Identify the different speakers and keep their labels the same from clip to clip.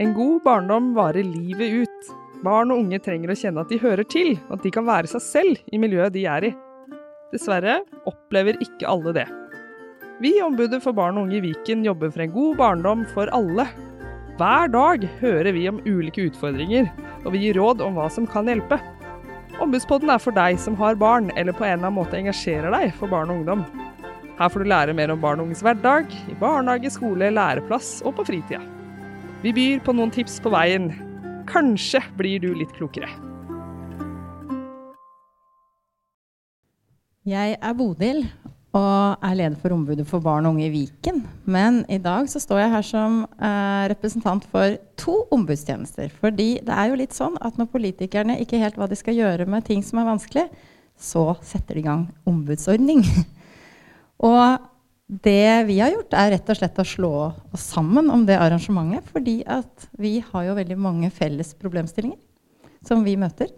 Speaker 1: En god barndom varer livet ut. Barn og unge trenger å kjenne at de hører til, og at de kan være seg selv i miljøet de er i. Dessverre opplever ikke alle det. Vi i Ombudet for barn og unge i Viken jobber for en god barndom for alle. Hver dag hører vi om ulike utfordringer, og vi gir råd om hva som kan hjelpe. Ombudspodden er for deg som har barn, eller på en eller annen måte engasjerer deg for barn og ungdom. Her får du lære mer om barn og unges hverdag, i barnehage, skole, læreplass og på fritida. Vi byr på noen tips på veien. Kanskje blir du litt klokere.
Speaker 2: Jeg er Bodil og er leder for Ombudet for barn og unge i Viken. Men i dag så står jeg her som eh, representant for to ombudstjenester. Fordi det er jo litt sånn at når politikerne ikke helt hva de skal gjøre med ting som er vanskelig, så setter de i gang ombudsordning. og det vi har gjort, er rett og slett å slå oss sammen om det arrangementet. Fordi at vi har jo veldig mange felles problemstillinger som vi møter.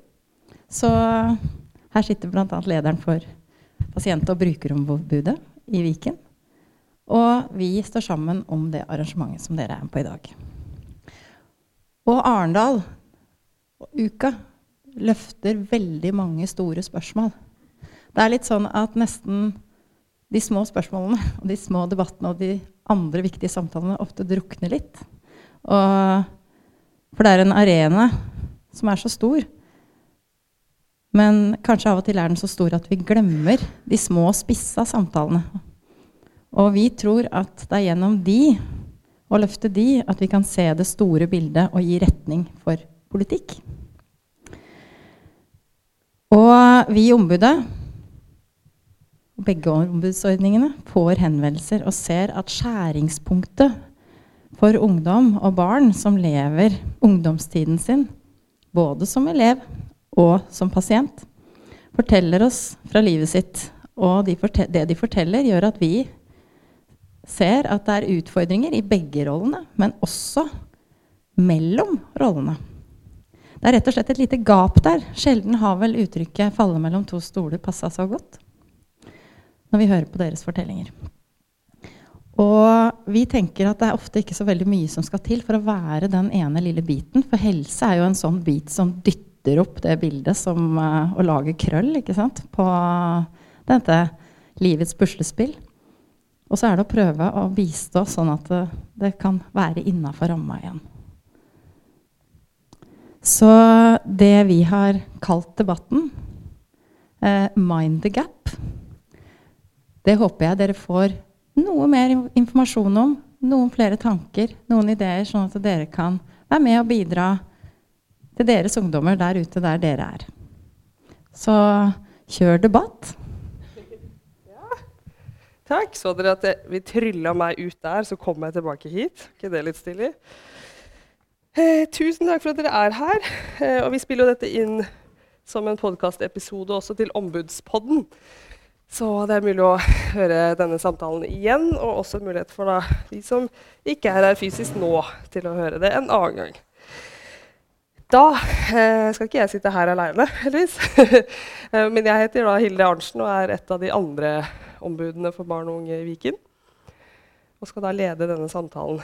Speaker 2: Så her sitter bl.a. lederen for pasient- og brukerombudet i Viken. Og vi står sammen om det arrangementet som dere er med på i dag. Og Arendal, og uka, løfter veldig mange store spørsmål. Det er litt sånn at nesten de små spørsmålene og de små debattene og de andre viktige samtalene ofte drukner litt. Og, for det er en arena som er så stor men kanskje av og til er den så stor at vi glemmer de små, spissa samtalene. Og vi tror at det er gjennom de, og løfte de, at vi kan se det store bildet og gi retning for politikk. Og vi i ombudet, begge ombudsordningene, får henvendelser og ser at skjæringspunktet for ungdom og barn som lever ungdomstiden sin, både som elev og som pasient, forteller oss fra livet sitt. Og de det de forteller, gjør at vi ser at det er utfordringer i begge rollene, men også mellom rollene. Det er rett og slett et lite gap der. Sjelden har vel uttrykket 'falle mellom to stoler' passa så godt når vi hører på deres fortellinger. Og vi tenker at det er ofte ikke så veldig mye som skal til for å være den ene lille biten. For helse er jo en sånn bit som dytter opp det bildet som uh, å lage krøll ikke sant? på dette livets puslespill. Og så er det å prøve å bistå sånn at det, det kan være innafor ramma igjen. Så det vi har kalt debatten, uh, 'Mind the Gap', det håper jeg dere får noe mer informasjon om. Noen flere tanker, noen ideer, sånn at dere kan være med og bidra til deres ungdommer der ute der dere er. Så kjør debatt.
Speaker 1: Ja. Takk. Så dere at det, vi trylla meg ut der, så kom jeg tilbake hit? ikke det litt stilig? Eh, tusen takk for at dere er her. Eh, og vi spiller jo dette inn som en podkastepisode også til Ombudspodden. Så det er mulig å høre denne samtalen igjen, og også mulighet for da, de som ikke er her fysisk nå, til å høre det en annen gang. Da eh, skal ikke jeg sitte her aleine, heldigvis. Eh, men jeg heter da Hilde Arntzen og er et av de andre ombudene for barn og unge i Viken. Og skal da lede denne samtalen.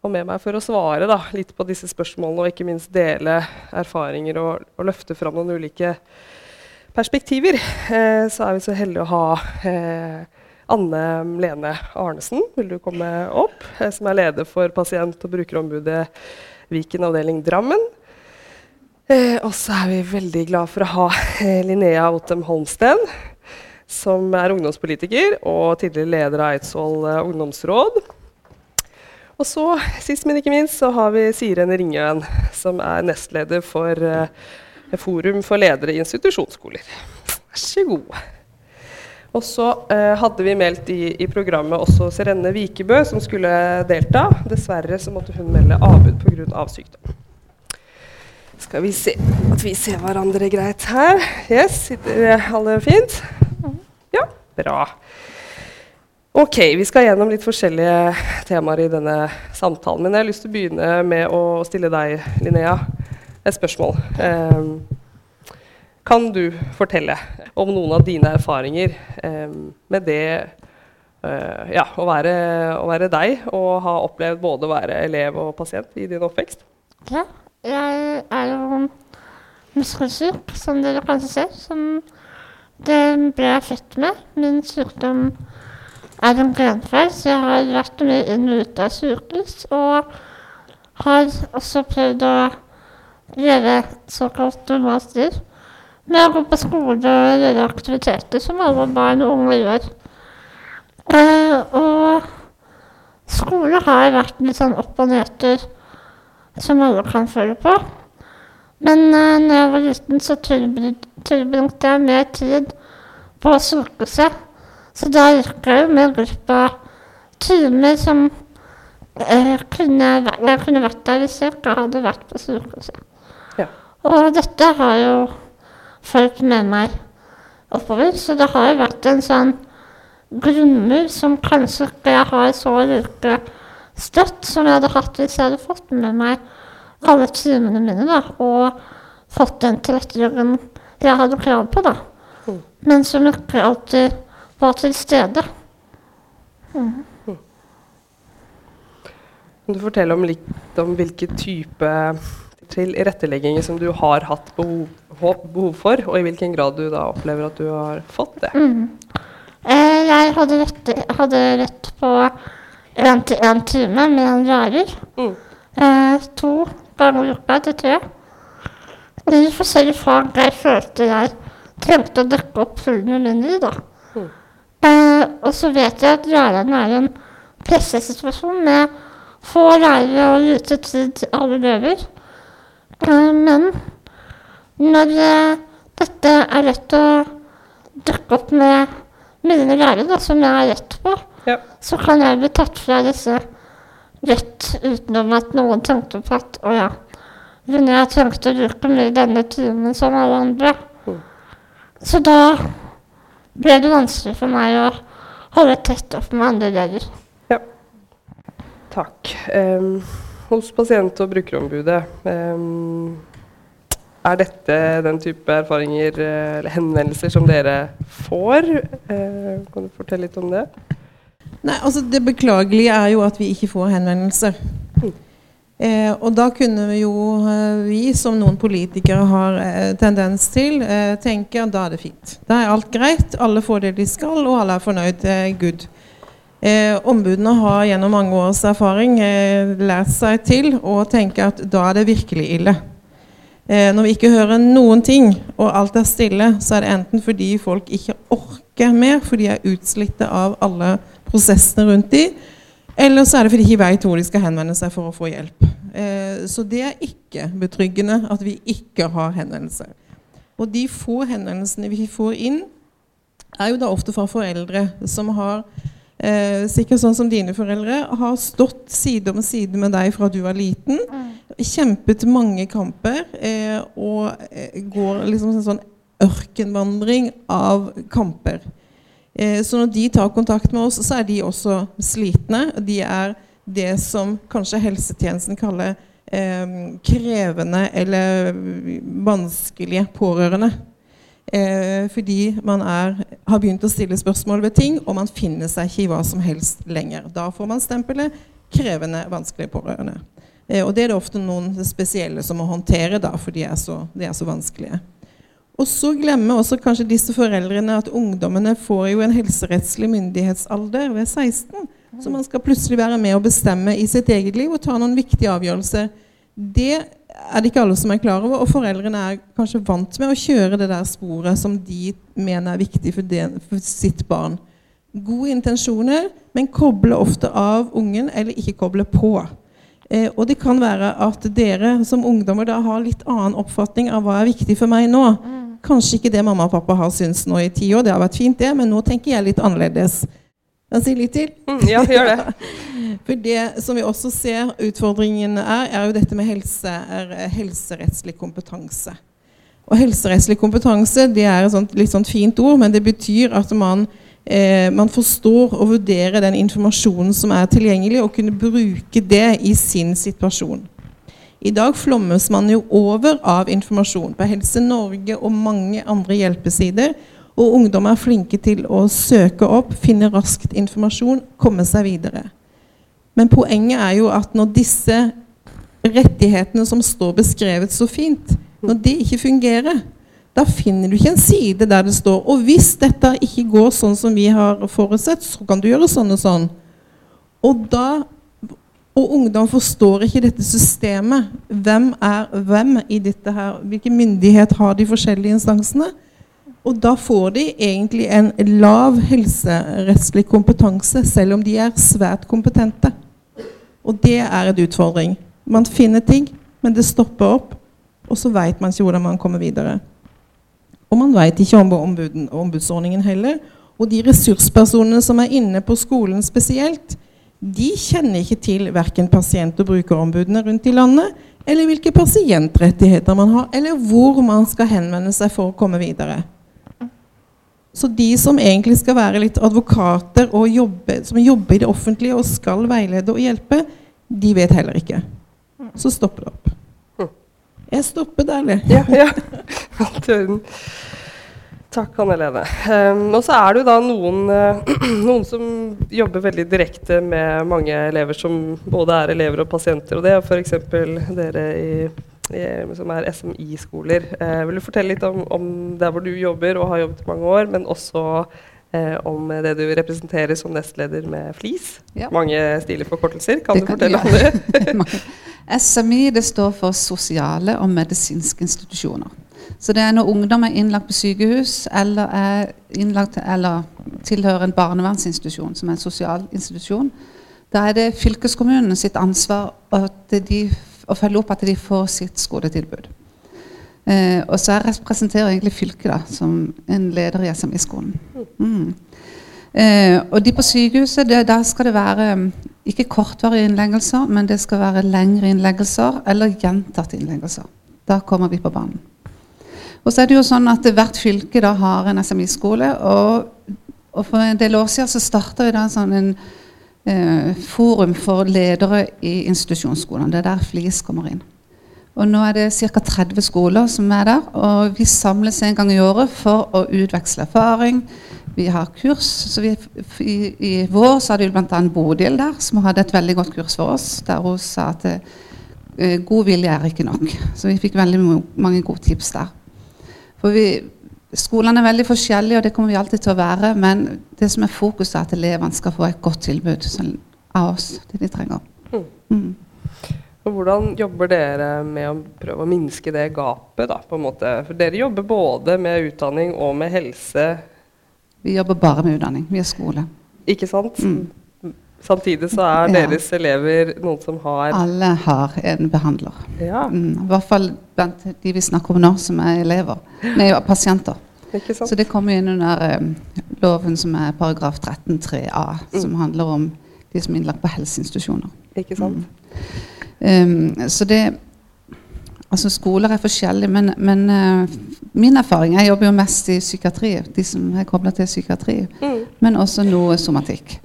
Speaker 1: Og med meg for å svare da, litt på disse spørsmålene og ikke minst dele erfaringer og, og løfte fram noen ulike perspektiver, eh, så er vi så heldige å ha eh, Anne Lene Arnesen, vil du komme opp, eh, som er leder for pasient- og brukerombudet Viken avdeling Drammen. Og så er vi veldig glad for å ha Linnea Ottem Holmsten, som er ungdomspolitiker og tidligere leder av Eidsvoll ungdomsråd. Og så, sist, men ikke minst, så har vi Siren Ringøen, som er nestleder for Forum for ledere i institusjonsskoler. Vær så god. Og så eh, hadde vi meldt i, i, programmet også Serenne Vikebø, som skulle delta. Dessverre så måtte hun melde avbud pga. Av sykdom. Skal vi se at vi ser hverandre greit her. Yes, sitter alle fint? Ja, bra. Ok, vi skal gjennom litt forskjellige temaer i denne samtalen. Men jeg har lyst til å begynne med å stille deg, Linnea, et spørsmål. Um, kan du fortelle om noen av dine erfaringer eh, med det eh, ja, å, være, å være deg og ha opplevd både å være elev og pasient i din oppvekst?
Speaker 3: Ja, jeg er jo muskelsyk, som dere kanskje ser. Som det ble jeg født med. Min sykdom er en genfeil, så jeg har vært mye inn og ut av sykehus. Og har også prøvd å leve såkalt liv. Med å gå på skole og gjøre aktiviteter som alle barn og unge gjør. Eh, og skole har vært litt sånn opp og nedtur som alle kan føle på. Men eh, når jeg var liten, så tilbringte jeg mer tid på sykehuset. Så da gikk jeg jo med glipp av timer som eh, kunne, jeg kunne vært der hvis jeg ikke hadde vært på sykehuset. Og dette har jo folk med meg oppover, så det har jo vært en sånn grunnmur som kanskje ikke jeg har så like støtt som jeg hadde hatt hvis jeg hadde fått med meg alle timene mine da, og fått den tilretteleggingen jeg hadde krav på, da.
Speaker 1: Mm.
Speaker 3: Men som ikke alltid var til stede. Mm.
Speaker 1: Kan du fortelle om litt om hvilken type tilrettelegginger som du har hatt behov, behov, for, og i hvilken grad du da opplever at du har fått det?
Speaker 3: Mm. Eh, jeg hadde rett, hadde rett på én til én time med en lærer.
Speaker 1: Mm.
Speaker 3: Eh, to ganger i uka til tre. I forskjellige fag jeg følte jeg trengte å dekke opp hullene mine i. da.
Speaker 1: Mm.
Speaker 3: Eh, og så vet jeg at læreren er en pressesituasjon med få lærere og lite tid til alle elever. Men når eh, dette er lett å dukke opp med mine lærere, da, som jeg har rett på,
Speaker 1: Ja.
Speaker 3: så kan jeg bli tatt fra disse rett utenom at noen tenkte på at å ja, Linnea trengte å bruke mye denne timen som alle andre.
Speaker 1: Mm.
Speaker 3: Så da ble det vanskelig for meg å holde tett opp med andre elever.
Speaker 1: Takk. Em, hos pasient- og brukerombudet, em, er dette den type erfaringer eh, eller henvendelser som dere får? Eh, kan du fortelle litt om det?
Speaker 4: Nei, altså Det beklagelige er jo at vi ikke får henvendelser. Eh, og da kunne vi jo eh, vi, som noen politikere har eh, tendens til, eh, tenke at da er det fint. Da er alt greit, alle får det de skal, og alle er fornøyd. Good. Eh, ombudene har gjennom mange års erfaring eh, lært seg til å tenke at da er det virkelig ille. Eh, når vi ikke hører noen ting, og alt er stille, så er det enten fordi folk ikke orker mer, fordi de er utslitte av alle prosessene rundt de, eller så er det fordi de ikke vet hvor de skal henvende seg for å få hjelp. Eh, så det er ikke betryggende at vi ikke har henvendelser. Og de få henvendelsene vi får inn, er jo da ofte fra foreldre som har Eh, sikkert sånn som dine foreldre har stått side om side med deg fra du var liten. Kjempet mange kamper eh, og eh, går liksom en sånn ørkenvandring av kamper. Eh, så når de tar kontakt med oss, så er de også slitne. De er det som kanskje helsetjenesten kaller eh, krevende eller vanskelige pårørende. Eh, fordi man er, har begynt å stille spørsmål ved ting, og man finner seg ikke i hva som helst lenger. Da får man stempelet 'krevende, vanskelige pårørende'. Eh, og det er det ofte noen spesielle som må håndtere, da, for de er så, de er så vanskelige. Og så glemmer også kanskje disse foreldrene at ungdommene får jo en helserettslig myndighetsalder ved 16. Så man skal plutselig være med og bestemme i sitt eget liv og ta noen viktige avgjørelser. Det er det ikke alle som er klar over, og foreldrene er kanskje vant med å kjøre det der sporet som de mener er viktig for, det, for sitt barn. Gode intensjoner, men koble ofte av ungen, eller ikke koble på. Eh, og det kan være at dere som ungdommer da har litt annen oppfatning av hva er viktig for meg nå. Kanskje ikke det mamma og pappa har syntes nå i ti år, det har vært fint det, men nå tenker jeg litt annerledes. Kan jeg si litt til?
Speaker 1: Mm, ja, gjør det.
Speaker 4: For det som vi også ser utfordringen er, er jo dette med helse, er helserettslig kompetanse. Og helserettslig kompetanse det er et sånt, litt sånt fint ord, men det betyr at man, eh, man forstår og vurderer den informasjonen som er tilgjengelig, og kunne bruke det i sin situasjon. I dag flommes man jo over av informasjon på Helse Norge og mange andre hjelpesider Og ungdom er flinke til å søke opp, finne raskt informasjon, komme seg videre. Men poenget er jo at når disse rettighetene som står beskrevet så fint, når det ikke fungerer, da finner du ikke en side der det står Og hvis dette ikke går sånn som vi har forutsett, så kan du gjøre sånn og sånn. Og da og ungdom forstår ikke dette systemet. Hvem er hvem i dette her? Hvilken myndighet har de forskjellige instansene? Og da får de egentlig en lav helserettslig kompetanse, selv om de er svært kompetente. Og det er en utfordring. Man finner ting, men det stopper opp, og så veit man ikke hvordan man kommer videre. Og man veit ikke om ombuden, ombudsordningen heller. Og de ressurspersonene som er inne på skolen spesielt, de kjenner ikke til verken pasient- og brukerombudene rundt i landet, eller hvilke pasientrettigheter man har, eller hvor man skal henvende seg for å komme videre. Så de som egentlig skal være litt advokater og jobbe, som jobber i det offentlige og skal veilede og hjelpe, de vet heller ikke. Så stopper det opp. Jeg stopper der, det.
Speaker 1: Ja, ja. Takk, Anne Helene. Um, og så er det jo da noen, uh, noen som jobber veldig direkte med mange elever som både er elever og pasienter. Og det er f.eks. dere i, som er SMI-skoler. Uh, vil du fortelle litt om, om, der hvor du jobber og har jobbet i mange år, men også uh, om det du representerer som nestleder med FLIS?
Speaker 5: Ja.
Speaker 1: Mange stilige forkortelser. Kan
Speaker 5: Det
Speaker 1: du
Speaker 5: kan
Speaker 1: fortelle
Speaker 5: jeg.
Speaker 1: om det?
Speaker 5: SMI det står for sosiale og medisinske institusjoner. Så det er når ungdom er innlagt på sykehus eller, er innlagt, eller tilhører en barnevernsinstitusjon, som er en sosial institusjon. Da er det fylkeskommunen sitt ansvar at de, å følge opp at de får sitt skoletilbud. Eh, og så jeg representerer egentlig fylket da, som en leder i SMI-skolen. Mm. Eh, og de på sykehuset, det, der skal det være mm, ikke kortvarige innleggelser, men det skal være lengre innleggelser eller gjentatte innleggelser. Da kommer vi på banen. Og så er det jo sånn at Hvert fylke da har en SMI-skole. Og, og, For en del år siden så starta vi da sånn en, forum for ledere i institusjonsskolene. Det er der FLIS kommer inn. Og Nå er det ca. 30 skoler som er der. og Vi samles en gang i året for å utveksle erfaring. Vi har kurs. så vi, i, I vår så hadde vi bl.a. Bodil der, som hadde et veldig godt kurs for oss. Der hun sa at eh, god vilje er ikke nok. Så vi fikk veldig mange gode tips der. For vi, Skolene er veldig forskjellige, og det kommer vi alltid til å være. Men det som er fokuset, er at elevene skal få et godt tilbud sånn, av oss. Det de trenger. Mm.
Speaker 1: Og hvordan jobber dere med å prøve å minske det gapet? da, på en måte? For Dere jobber både med utdanning og med helse,
Speaker 5: Vi jobber bare med utdanning. Vi er skole.
Speaker 1: ikke sant?
Speaker 5: Mm.
Speaker 1: Samtidig så er
Speaker 5: Ja.
Speaker 1: deres elever noen som har
Speaker 5: Alle har en behandler.
Speaker 1: Ja,
Speaker 5: Mm. I hvert fall blant de vi snakker om nå, som er elever. Nei, pasienter. Så det kommer inn under um, loven som er paragraf 13-3a, som handler om de som er innlagt på helseinstitusjoner.
Speaker 1: Ikke sant?
Speaker 5: Um, så det Altså skoler er forskjellige, men, men uh, min erfaring Jeg jobber jo mest i psykiatri, de som er kobla til psykiatri,
Speaker 1: Mm.
Speaker 5: men også noe somatikk.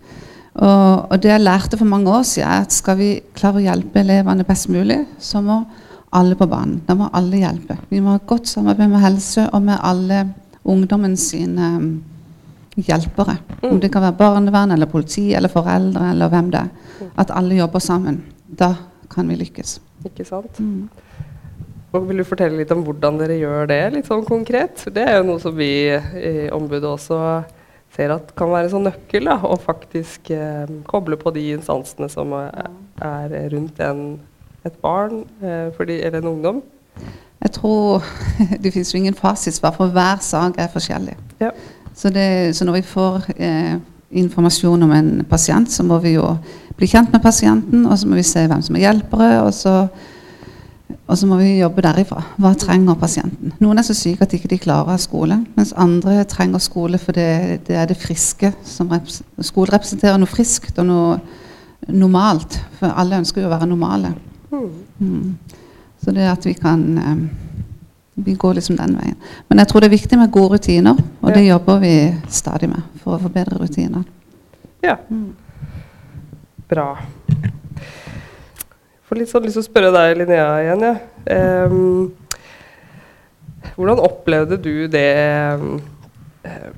Speaker 5: Og, og det jeg lærte for mange år siden, er at skal vi klare å hjelpe elevene best mulig, så må alle på banen. Da må alle hjelpe. Vi må ha godt samarbeid med helse og med alle ungdommen sine um, hjelpere. Om det kan være barnevern eller politi eller foreldre eller hvem det er. At alle jobber sammen. Da kan vi lykkes.
Speaker 1: Ikke sant?
Speaker 5: Mm.
Speaker 1: Og vil du fortelle litt om hvordan dere gjør det, litt sånn konkret? Det er jo noe som vi i ombudet også ser at kan være en sånn nøkkel. da, Å faktisk eh, koble på de instansene som er rundt en, et barn eh, fordi, eller en ungdom.
Speaker 5: Jeg tror Det finnes jo ingen fasitsvar, for hver sak er forskjellig.
Speaker 1: Ja.
Speaker 5: Så, det, så når vi får eh, informasjon om en pasient, så må vi jo bli kjent med pasienten, og så må vi se hvem som er hjelpere, og så, og så må vi jobbe derifra. Hva trenger pasienten? Noen er så syke at ikke de klarer skole, mens andre trenger skole for det, det er det friske. som repres- Skole representerer noe friskt og noe normalt, for alle ønsker jo å være normale. Mm. Så det at vi kan eh, Vi går liksom den veien. Men jeg tror det er viktig med gode rutiner, og det jobber vi stadig med for å forbedre rutiner.
Speaker 1: Ja.
Speaker 5: Mm.
Speaker 1: Bra. Får litt sånn lyst til å spørre deg, Linnea, igjen. Ja. Um, hvordan opplevde du det eh,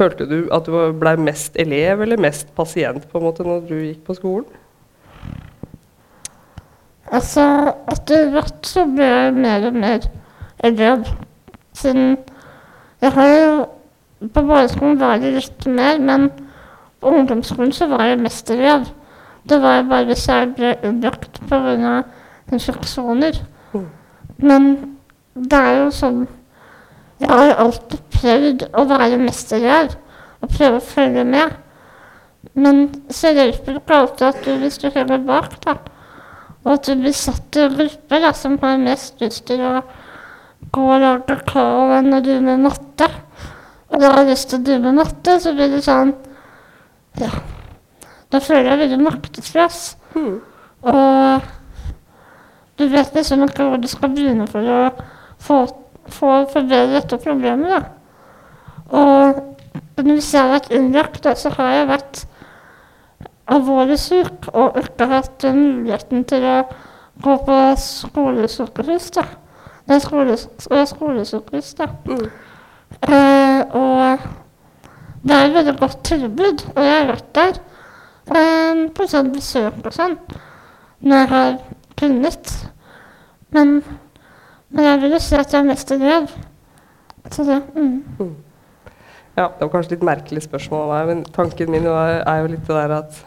Speaker 1: Følte du at du ble mest elev eller mest pasient på en måte når du gikk på skolen?
Speaker 3: Altså, etter hvert så ble jeg mer og mer elev. Siden jeg har jo På barneskolen var det litt mer, men på ungdomsskolen så var jeg mest elev. Det var jeg bare hvis jeg ble innlagt pga. infeksjoner.
Speaker 1: Mm.
Speaker 3: Men det er jo sånn Jeg har jo alltid prøvd å være mest elev og prøve å følge med. Men så hjelper det ikke alltid at du, hvis du henger bak, da. Og at det blir satt i grupper da, som har mest lyst til å gå og lage kakao enn å drive med matte. Og da har lyst til å drive med matte, så blir det sånn Ja. Da føler jeg veldig maktesløs.
Speaker 1: Mm.
Speaker 3: Og du vet liksom ikke hvor du skal begynne for å få, få forbedre dette problemet. da. Og hvis jeg har vært innlagt, da, så har jeg vært alvorlig syk og ikke hatt muligheten til å gå på skolesykehus. da. Det er skole, eh, skolesykehus, da.
Speaker 1: Mm.
Speaker 3: Eh, og det er et veldig godt tilbud, og jeg har vært der eh, på sånn besøk og sånn når jeg har kunnet. Men, men jeg vil jo si at jeg er mest elev. Så det mm.
Speaker 1: Ja, det var kanskje litt merkelig spørsmål av men tanken min er jo litt det der at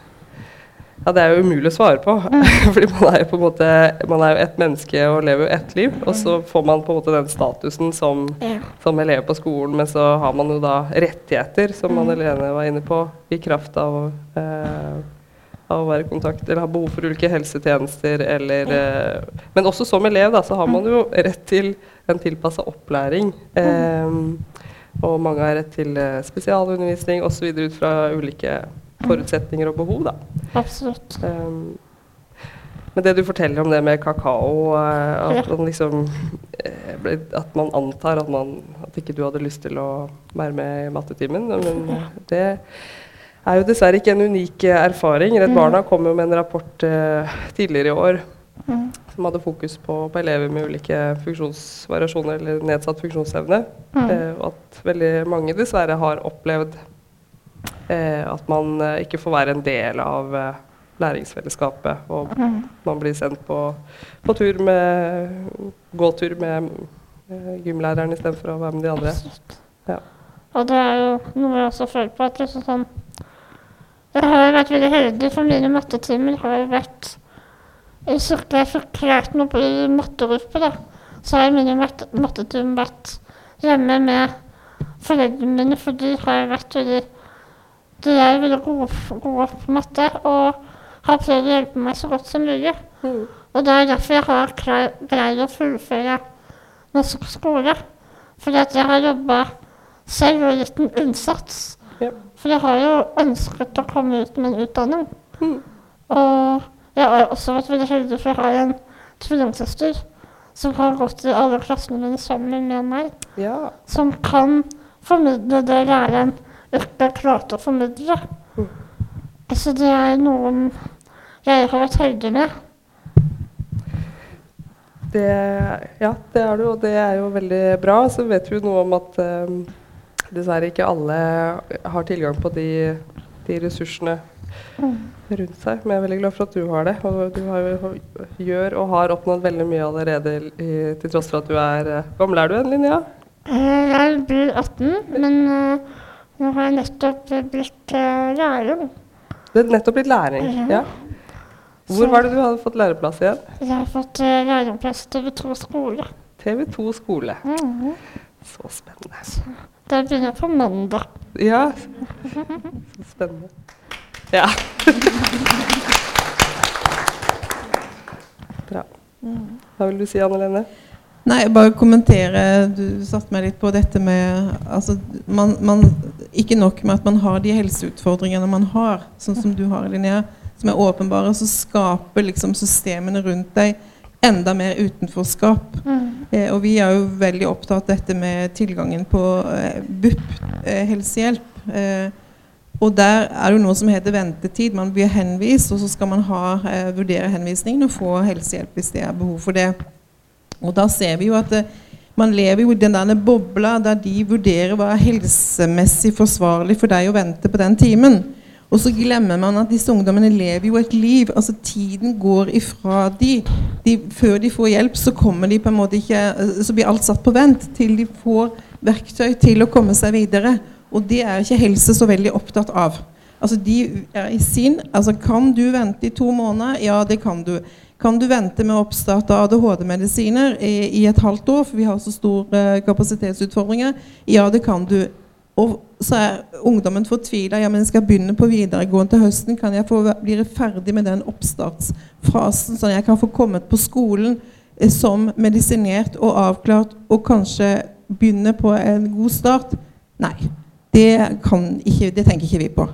Speaker 1: ja, det er jo umulig å svare på. Fordi man er jo på en måte Man er jo ett menneske og lever jo ett liv. Og så får man på en måte den statusen som,
Speaker 3: Ja.
Speaker 1: som elev på skolen, men så har man jo da rettigheter, som Anne Helene var inne på, i kraft av, eh, av å være i kontakt eller ha behov for ulike helsetjenester eller eh, Men også som elev, da, så har man jo rett til en tilpassa opplæring. Eh, og mange har rett til eh, spesialundervisning osv. ut fra ulike forutsetninger og behov. da.
Speaker 3: Absolutt.
Speaker 1: Um, men det du forteller om det med kakao, eh, at, man liksom, eh, at man antar at, man, at ikke du hadde lyst til å være med i mattetimen, men det er jo dessverre ikke en unik eh, erfaring. Redd Barna kom jo med en rapport tidligere i år
Speaker 3: Mm.
Speaker 1: som hadde fokus på, på elever med ulike funksjonsvariasjoner eller nedsatt funksjonsevne.
Speaker 3: Mm.
Speaker 1: Eh, og at veldig mange dessverre har opplevd at man eh, ikke får være en del av eh, læringsfellesskapet. Og
Speaker 3: Mm.
Speaker 1: man blir sendt på, på tur med gåtur med eh, gymlæreren istedenfor å være med de andre. Ja.
Speaker 3: Og det er jo noe jeg også føler på. at liksom sånn, Jeg har vært veldig heldig, for mine mattetimer har vært ikke jeg fikk lært noe i mattegruppe, da, så har mine matte- mattetimer vært hjemme med foreldrene mine, for de har vært veldig De veldig gode, gode på matte og har prøvd å hjelpe meg så godt som mulig. Og det er derfor jeg har greid å fullføre norsk skole. Fordi at jeg har jobba selv og gitt en innsats.
Speaker 1: Yep.
Speaker 3: For jeg har jo ønsket å komme ut med en utdanning.
Speaker 1: Mm.
Speaker 3: Og jeg har også vært veldig heldig, for å ha en tvillingsøster som har gått i alle klassene mine sammen med meg.
Speaker 1: Ja.
Speaker 3: Som kan formidle det læreren ikke klarte å formidle.
Speaker 1: Mm.
Speaker 3: Så det er noen jeg har vært heldig med.
Speaker 1: Det, ja, det er du, og det er jo veldig bra. Så vet vi jo noe om at eh, dessverre ikke alle har tilgang på de, de ressursene rundt seg. Men jeg er veldig glad for at du har det. Og du har, jo- gjør og har oppnådd veldig mye allerede, i, til tross for at du er eh, Hvor gammel er du igjen, Linnea?
Speaker 3: Eh, Jeg blir 18, men eh, nå har jeg nettopp blitt uh, lærer.
Speaker 1: Du er nettopp blitt læring?
Speaker 3: Ja.
Speaker 1: Ja. Hvor var det du hadde fått læreplass igjen?
Speaker 3: Jeg har fått uh, læreplass TV 2 skole.
Speaker 1: TV2 skole.
Speaker 3: Mhm.
Speaker 1: Så spennende.
Speaker 3: Det begynner jeg på mandag.
Speaker 1: Ja, så spennende. Ja. Bra. Hva vil du si, Anne Lene?
Speaker 4: Nei, bare kommentere Du satte meg litt på dette med altså, man, man, Ikke nok med at man har de helseutfordringene man har, sånn som du har, Linnea, som er åpenbare, så skaper liksom systemene rundt deg enda mer utenforskap. Eh, og vi er jo veldig opptatt av dette med tilgangen på eh, BUP, eh, helsehjelp. Eh, og der er det jo noe som heter ventetid. Man blir henvist, og så skal man ha, eh, vurdere henvisningen og få helsehjelp hvis det er behov for det. Og da ser vi jo at eh, Man lever jo i den bobla der de vurderer hva er helsemessig forsvarlig for deg å vente på den timen. Og så glemmer man at disse ungdommene lever jo et liv. altså Tiden går ifra de. de før de får hjelp, så kommer de på en måte ikke, så blir alt satt på vent til de får verktøy til å komme seg videre. Og det er ikke helse så veldig opptatt av. Altså de er i sin, altså Kan du vente i to måneder? Ja, det kan du. Kan du vente med oppstart av ADHD-medisiner i, i, et halvt år, for vi har så store kapasitetsutfordringer? Ja, det kan du. Og så er ungdommen fortvila. Ja, men jeg skal begynne på videregående til høsten. Kan jeg få bli ferdig med den oppstartsfasen, sånn at jeg kan få kommet på skolen eh, som medisinert og avklart, og kanskje begynne på en god start? Nei. Det, ikke, det tenker ikke vi på.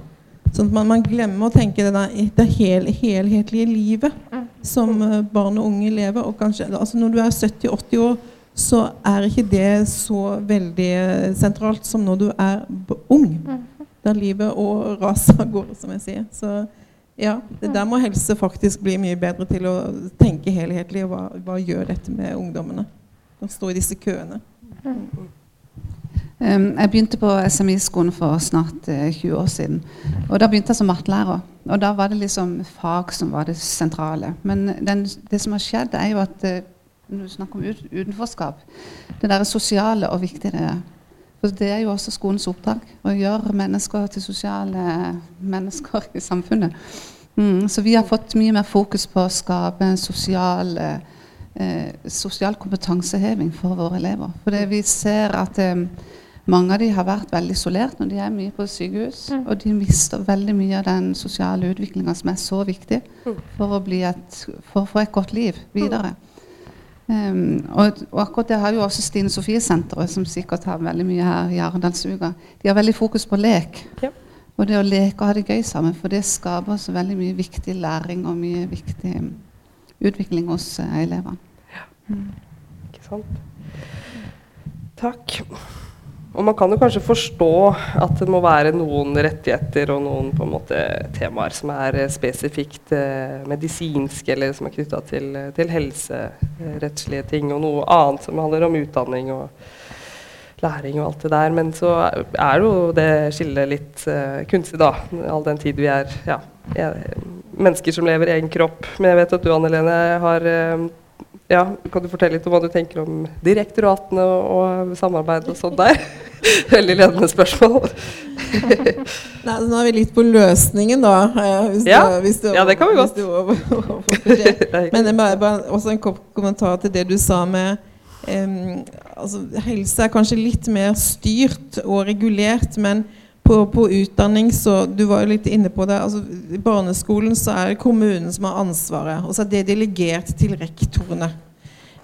Speaker 4: Sånn at man, man, glemmer å tenke det, der, det hel, helhetlige livet som eh, barn og unge lever. Og kanskje, altså når du er 70-80 år, så er ikke det så veldig sentralt som når du er ung. Mhm. Der livet og raset går, som jeg sier. Så ja, der må helse faktisk bli mye bedre til å tenke helhetlig. Hva, hva gjør dette med ungdommene? Å stå i disse køene.
Speaker 5: Um, jeg begynte på SMI-skolen for snart uh, eh, 20 år siden. Og Da begynte jeg som mattelærer. Og Da var det liksom fag som var det sentrale. Men den, det som har skjedd, er jo at uh, når du snakker om ut, utenforskap. Det der sosiale og viktige det er. For det er jo også skolens oppdrag. Å gjøre mennesker til sosiale mennesker i samfunnet. Mm, så vi har fått mye mer fokus på å skape en sosial, eh, sosial kompetanseheving for våre elever. For vi ser at eh, mange av de har vært veldig isolert når de er mye på sykehus. Mm. Og de mister veldig mye av den sosiale utviklinga som er så viktig mm. for å, et, for å få et godt liv videre. Mm. Um, og, og, akkurat det har jo også Stine Sofie-senteret, som sikkert har veldig mye her i Arendalsuka. De har veldig fokus på lek. Ja. Og det å leke og ha det gøy sammen, for det skaper så veldig mye viktig læring og mye viktig utvikling hos uh, elevene. Ja. Mm.
Speaker 1: Ikke sant. Takk. Og man kan jo kanskje forstå at det må være noen rettigheter og noen på en måte temaer som er eh, spesifikt eh, medisinske, eller som er knytta til, til, helserettslige ting, og noe annet som handler om utdanning og læring og alt det der. Men så er jo det skillet litt eh, kunstig, da. All den tid vi er ja, mennesker som lever i egen kropp. Men jeg vet at du, Anne Lene, har eh, ja, Kan du fortelle litt om hva du tenker om direktoratene og, og samarbeid og sånn der? Veldig ledende spørsmål.
Speaker 4: Nei, nå er vi litt på løsningen, da.
Speaker 1: Hvis ja. Du, hvis du, ja, det kan vi godt.
Speaker 4: Men bare, bare, også en kort kommentar til det du sa med um, altså, Helse er kanskje litt mer styrt og regulert, men på, på, utdanning så Du var jo litt inne på det. altså I barneskolen så er det kommunen som har ansvaret. Og så er det delegert til rektorene.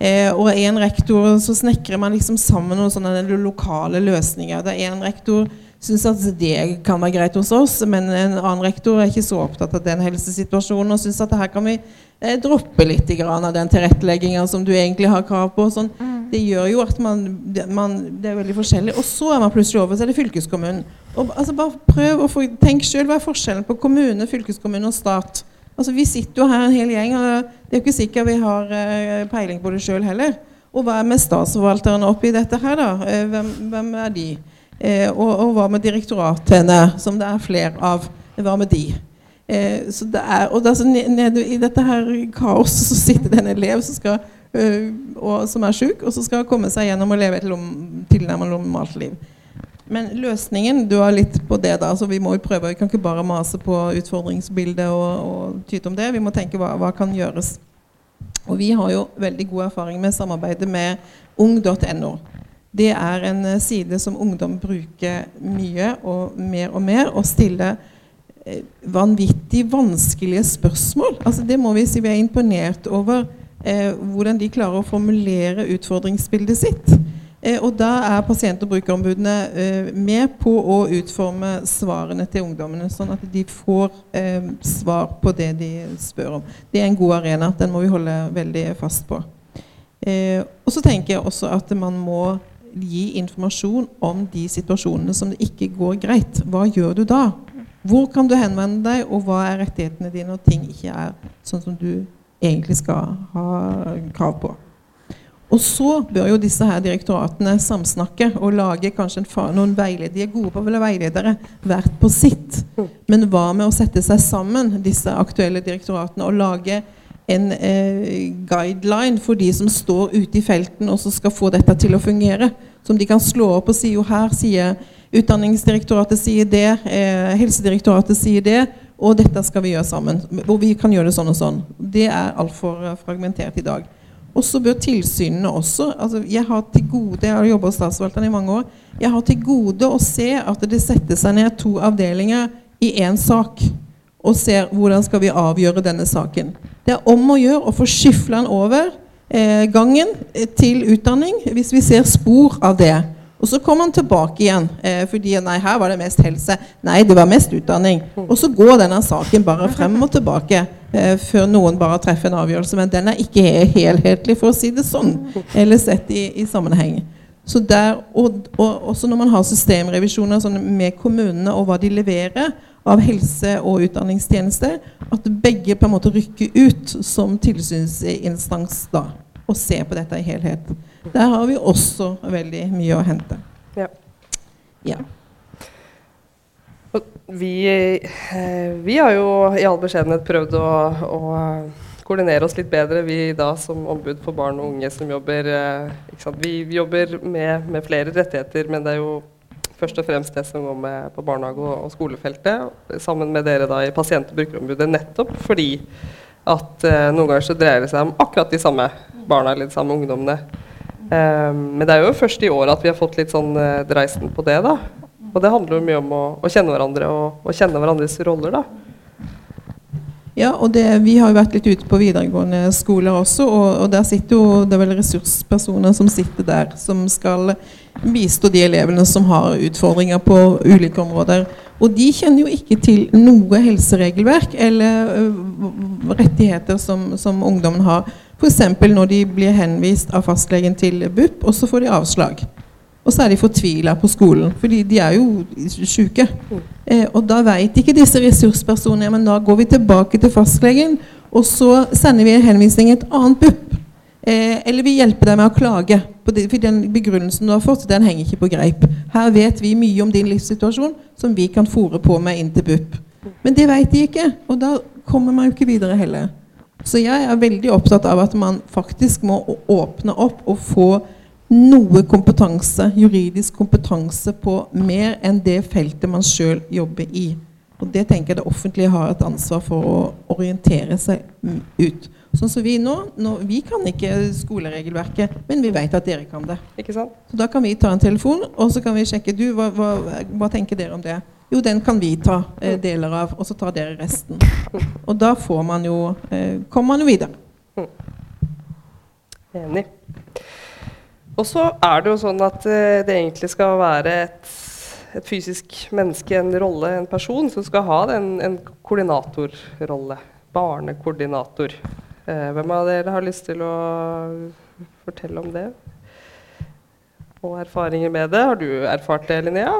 Speaker 4: Eh, og en rektor så snekrer man liksom sammen noen sånne lokale løsninger. Det er en rektor syns at det kan være greit hos oss, men en annen rektor er ikke så opptatt av den helsesituasjonen og syns at her kan vi eh, droppe litt av den tilrettelegginga som du egentlig har krav på. Sånn. Det gjør jo at man, man, Det er veldig forskjellig. Og så er man plutselig over, så er det fylkeskommunen. Og, altså, bare prøv å få, Tenk sjøl hva er forskjellen på kommune, fylkeskommune og stat. Altså, Vi sitter jo her en hel gjeng, og det er jo ikke sikkert vi har uh, peiling på det sjøl heller. Og hva er med statsforvalterne oppi dette her, da? Uh, hvem, hvem, er de? Uh, og, og, hva med direktoratene, som det er flere av? Hva med de? så det er, og det er så nede i dette her kaoset så sitter det en elev som skal Eh, og, som er sjuk, og så skal komme seg gjennom og leve et tilnærmet normalt liv. Men løsningen Du har litt på det, da. så Vi må jo prøve, vi kan ikke bare mase på utfordringsbildet og, og tyte om det. Vi må tenke hva, hva kan gjøres. Og Vi har jo veldig god erfaring med samarbeidet med ung.no. Det er en eh, side som ungdom bruker mye og mer og mer, og stiller eh, vanvittig vanskelige spørsmål. Altså Det må vi si vi er imponert over eh, hvordan de klarer å formulere utfordringsbildet sitt. Eh, og da er pasient- og brukerombudene eh, med på å utforme svarene til ungdommene, sånn at de får eh, svar på det de spør om. Det er en god arena. Den må vi holde veldig fast på. Eh, og så tenker jeg også at man må gi informasjon om de situasjonene som det ikke går greit. Hva gjør du da? Hvor kan du henvende deg, og hva er rettighetene dine når ting ikke er sånn som du egentlig skal ha krav på. Og så bør jo disse her direktoratene samsnakke og lage kanskje noen er gode på å være veiledere, hvert på sitt. Men hva med å sette seg sammen, disse aktuelle direktoratene, og lage en eh, guideline for de som står ute i felten og som skal få dette til å fungere? Som de kan slå opp og si jo her sier Utdanningsdirektoratet sier det, eh, Helsedirektoratet sier det, og dette skal vi gjøre sammen. Og vi kan gjøre det sånn og sånn. Det er altfor eh, fragmentert i dag. Og så bør tilsynene også altså Jeg har til gode, jeg har jobbet hos Statsforvalteren i mange år. Jeg har til gode å se at det setter seg ned to avdelinger i én sak. Og ser hvordan skal vi avgjøre denne saken. Det er om å gjøre å få skyfla den over eh, gangen eh, til utdanning hvis vi ser spor av det. Og så kommer han tilbake igjen. Eh, fordi nei, her var det mest helse. Nei, det var mest utdanning. Og så går denne saken bare frem og tilbake eh, før noen bare treffer en avgjørelse. Men den er ikke helhetlig, for å si det sånn. Eller sett i, i sammenheng. Så der, og, og også når man har systemrevisjoner sånn med kommunene og hva de leverer av helse- og utdanningstjenester, at begge på en måte rykker ut som tilsynsinstans da, og se på dette i helhet. Der har vi også veldig mye å hente.
Speaker 1: Ja.
Speaker 4: Ja.
Speaker 1: Vi, eh, vi har jo i all beskjedenhet prøvd å, å koordinere oss litt bedre, vi da som ombud for barn og unge som jobber eh? Vi jobber med, med flere rettigheter, men det er jo først og fremst det som går med på barnehage- og, og skolefeltet, sammen med dere da i pasient- og brukerombudet, nettopp fordi at eh, noen ganger så dreier det seg om akkurat de samme barna eller de samme ungdommene. Um, men det er jo først i år at vi har fått litt sånn uh, dreisen på det. da. Og det handler jo mye om å, å kjenne hverandre og, og, kjenne hverandres roller. da.
Speaker 4: Ja, og det, Vi har jo vært litt ute på videregående skoler også, og, og der sitter jo det er vel ressurspersoner som sitter der, som skal bistå de elevene som har utfordringer på ulike områder. Og de kjenner jo ikke til noe helseregelverk eller uh, rettigheter som, som ungdommen har. F.eks. når de blir henvist av fastlegen til BUP, og så får de avslag. Og så er de fortvila på skolen, fordi de er jo syke. Eh, og da vet ikke disse ressurspersonene men da går vi tilbake til fastlegen, og så sender vi en henvisning til et annet BUP. Eh, eller vi hjelper deg med å klage. For den begrunnelsen du har fått, den henger ikke på greip. Her vet vi mye om din livssituasjon som vi kan fòre på med inn til BUP. Men det vet de ikke, og da kommer man jo ikke videre heller. Så jeg er veldig opptatt av at man faktisk må åpne opp og få noe kompetanse, juridisk kompetanse på mer enn det feltet man sjøl jobber i. Og Det tenker jeg det offentlige har et ansvar for å orientere seg ut. Sånn som vi nå, nå Vi kan ikke skoleregelverket, men vi vet at dere kan det.
Speaker 1: Ikke sant?
Speaker 4: Så Da kan vi ta en telefon og så kan vi sjekke du, hva, hva, hva tenker dere om det. Jo, den kan vi ta eh, mm. deler av, og så tar dere resten. Og da får man jo, eh, kommer man jo videre. Mm.
Speaker 1: Enig. Og så er det jo sånn at eh, det egentlig skal være et, et, fysisk menneske, en rolle, en person, som skal ha den, en koordinatorrolle. Barnekoordinator. Eh, hvem av dere har lyst til å fortelle om det? Og erfaringer med det? Har du erfart det, Linnea?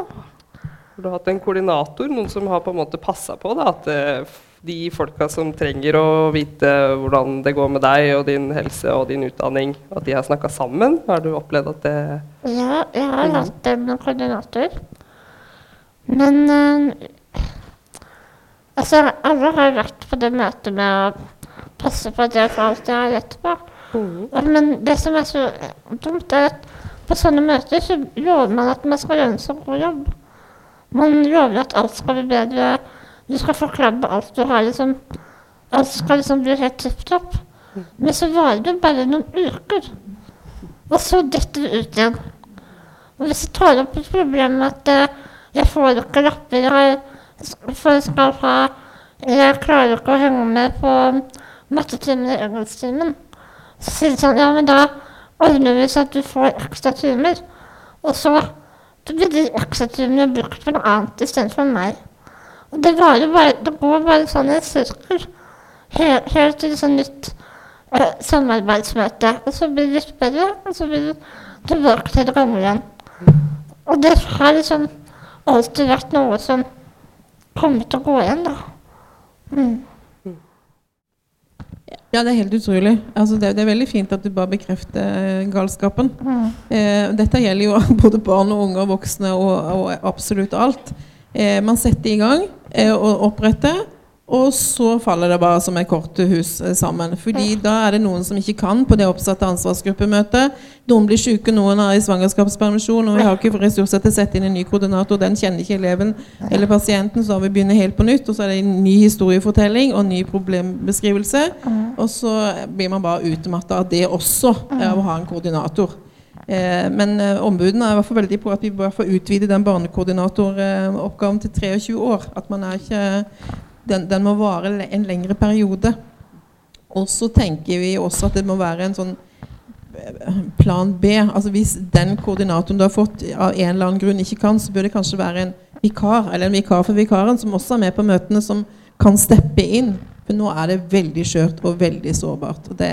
Speaker 1: Har du hatt en koordinator, noen som har på en måte passa på da, at uh, de folka som trenger å vite hvordan det går med deg og din helse og din utdanning, at de har snakka sammen? Har du opplevd at det
Speaker 3: Ja, jeg har mm. hatt en koordinator. Men øh, altså, alle har vært på det møtet med å passe på jeg får alt jeg har rett på. Mm. Men det som er så dumt, er at på sånne møter så lover man at man skal gjøre en så god jobb. Man lover at alt skal bli bedre. Du skal få klabbe alt du har. liksom. Alt skal liksom bli helt tipp topp. Men så varer det bare noen uker. Og så detter det ut igjen. Og hvis jeg tar opp et problem med at uh, jeg får ikke lapper jeg for skal ha Jeg klarer ikke å henge med på mattetimen i engelsktimen. Så sier de sånn Ja, men da ordner vi så at du får ekstra timer. Og så blir de ekstra timene brukt på noe annet istedenfor meg. Og det, bare, det, går bare sånn i sirkel. Helt, helt til et sånt nytt eh, samarbeidsmøte. Og så blir det litt bedre, og så blir det tilbake til det gamle igjen. Og det har liksom alltid vært noe som kommer til å gå igjen, da. Mm.
Speaker 4: Ja, det er helt utrolig. Altså, det, det er veldig fint at du bare bekrefter galskapen. galskapen. Eh, dette gjelder jo både barn og unge og voksne og, og absolutt alt. Eh, man setter i gang eh, og oppretter, og så faller det bare som et korthus eh, sammen. Fordi da er det noen som ikke kan på det oppsatte ansvarsgruppemøtet. Noen blir syke, noen er i svangerskapspermisjon, og vi har ikke ressurser til å sette inn en ny koordinator. Den kjenner ikke eleven eller pasienten, så da vi begynner helt på nytt. Og så er det en ny historiefortelling og en ny problembeskrivelse. Og så blir man bare utmatta av det også, av å ha en koordinator. Eh, men eh, ombudene er i hvert fall veldig på at vi bør få utvide den barnekoordinatoroppgaven til 23 år. At man er ikke den, den må vare en lengre periode. Og så tenker vi også at det må være en sånn eh, plan B. Altså Hvis den koordinatoren du har fått av en eller annen grunn ikke kan, så bør det kanskje være en vikar eller en vikar for vikaren som også er med på møtene, som kan steppe inn. For nå er det veldig skjørt og veldig sårbart. Og det,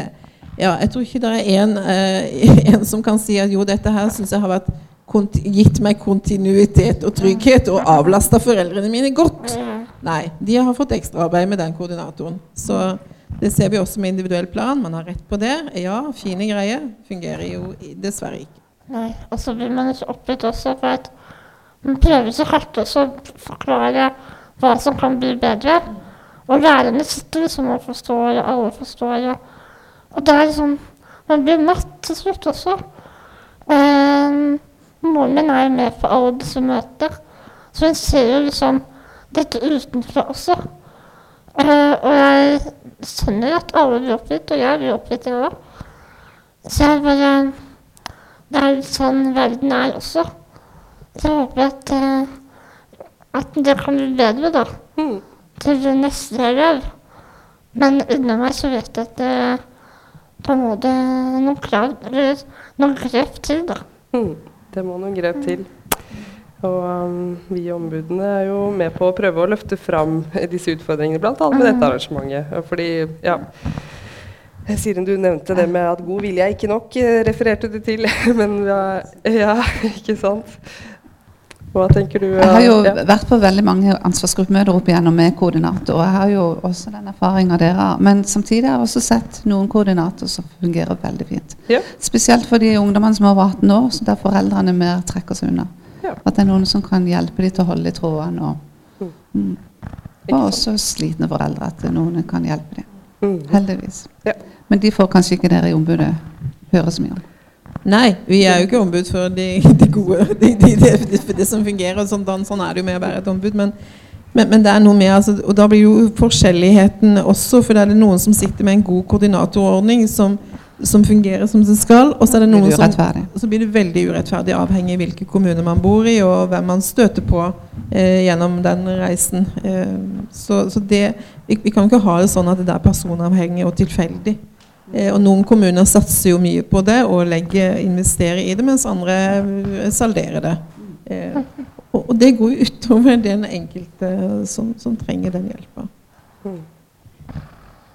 Speaker 4: ja, jeg tror ikke det er en, eh, en som kan si at jo, dette her syns jeg har vært gitt meg kontinuitet og trygghet og avlasta foreldrene mine godt. Nei, de har fått ekstraarbeid med den koordinatoren. Så det ser vi også med individuell plan. Man har rett på det. Ja, fine greier. Fungerer jo dessverre ikke.
Speaker 3: Nei, og så blir man ikke oppgitt også for at man prøver så hardt å forklare hva som kan bli bedre. Og lærerne sitter liksom og forstår, og alle forstår. Og det er liksom Man blir matt til slutt også. Um, moren min er jo med på alle disse møter, så hun ser jo liksom dette utenfra også. Uh, og jeg skjønner at alle blir oppgitt, og jeg blir oppgitt, jeg òg. Så jeg bare det er litt sånn verden er også. Så jeg håper at, uh, at det kan bli bedre, da.
Speaker 1: Mm.
Speaker 3: Til neste elev. Men under meg så vet jeg at det, da må det noen krav, eller noen grep til, da.
Speaker 1: Mm. Det må noen grep til. Og um, vi i ombudene er jo med på å prøve å løfte fram disse utfordringene, bl.a. med dette arrangementet. Fordi, ja Siren, du nevnte det med at god vilje er ikke nok, eh, refererte du til. Men ja, ja, ikke sant? Hva tenker du?
Speaker 5: Jeg har jo
Speaker 1: ja.
Speaker 5: vært på veldig mange ansvarsgruppemøter opp igjennom med koordinator. og Jeg har jo også den erfaringa dere har. Men samtidig har jeg også sett noen koordinator som fungerer veldig fint.
Speaker 1: Ja.
Speaker 5: Spesielt for de ungdommene som er over 18 år, så der foreldrene mer trekker seg unna. At det er noen som kan hjelpe dem til å holde i trådene. Og, mm. Og også slitne foreldre, at noen kan hjelpe dem.
Speaker 1: Mm.
Speaker 5: Heldigvis.
Speaker 1: Ja.
Speaker 5: Men de får kanskje ikke dere i ombudet høre så mye om.
Speaker 4: Nei, vi er jo ikke ombud for de, de gode, de, de, de, for det som fungerer. Sånn, sånn er det jo med å være et ombud. Men, men, men det er noe med, altså, og da blir jo forskjelligheten også, for det er det noen som sitter med en god koordinatorordning som, som fungerer som det skal, og så er det
Speaker 5: Blir
Speaker 4: noen
Speaker 5: det
Speaker 4: som så blir det veldig urettferdig avhengig av hvilke kommuner man bor i, og hvem man støter på eh, gjennom den reisen. Eh, så så det, vi, vi kan ikke ha det sånn at det er personavhengig og tilfeldig. Eh, og Noen kommuner satser jo mye på det og legger, investerer i det, mens andre eh, salderer det. Eh, og, og det går jo utover den enkelte som, som trenger den hjelpa.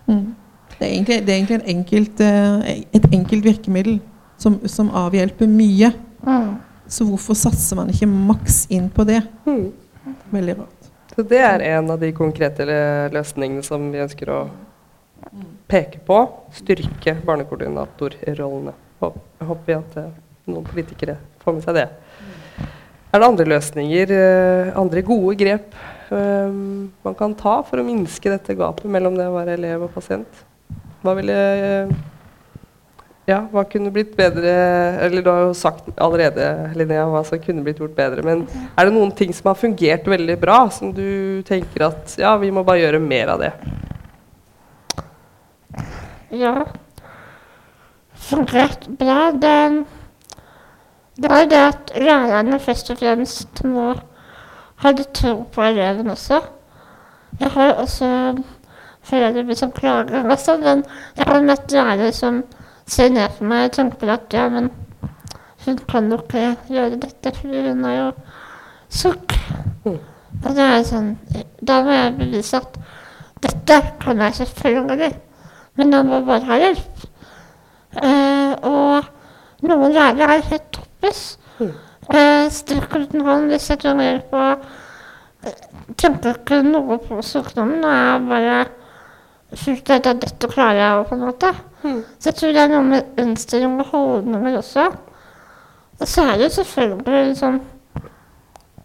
Speaker 1: Mm.
Speaker 4: Det er egentlig, det er egentlig en enkelt, eh, et enkelt virkemiddel som, som avhjelper mye.
Speaker 3: Mm.
Speaker 4: Så hvorfor satser man ikke maks inn på det?
Speaker 1: Mm.
Speaker 4: Veldig rart.
Speaker 1: Så det er en av de konkrete løsningene som vi ønsker å peke på. Styrke barnekoordinatorrollene. Hå- Håper vi at eh, noen politikere får med seg det. Er det andre løsninger, eh, andre gode grep man kan ta for å minske dette gapet mellom det å være elev og pasient? Hva ville ja, hva kunne blitt bedre Eller du har jo sagt allerede, Linnea, hva som kunne blitt gjort bedre. Men er det noen ting som har fungert veldig bra, som du tenker at ja, vi må bare gjøre mer av det?
Speaker 3: Ja. Fungert bra. Det, det er det at lærerne først og fremst må ha litt tro på eleven også. Jeg har også foreldre som klager og sånn, men jeg har møtt lærere som ser ned på meg og tenker at ja, men hun kan jo ikke gjøre dette, for hun er jo syk.
Speaker 1: Mm.
Speaker 3: Og det er sånn Da må jeg bevise at dette kan jeg selvfølgelig. Men han må bare ha hjelp. Eh, og noen lærere er helt toppes.
Speaker 1: Mm.
Speaker 3: Eh, strekker ut en hånd hvis jeg trenger hjelp. Og eh, tenker ikke noe på sykdommen. Og jeg bare fullt ut at dette klarer jeg, på en måte.
Speaker 1: Mm.
Speaker 3: Så jeg tror det er noe med innstilling og holdninger også. Og så er det jo selvfølgelig liksom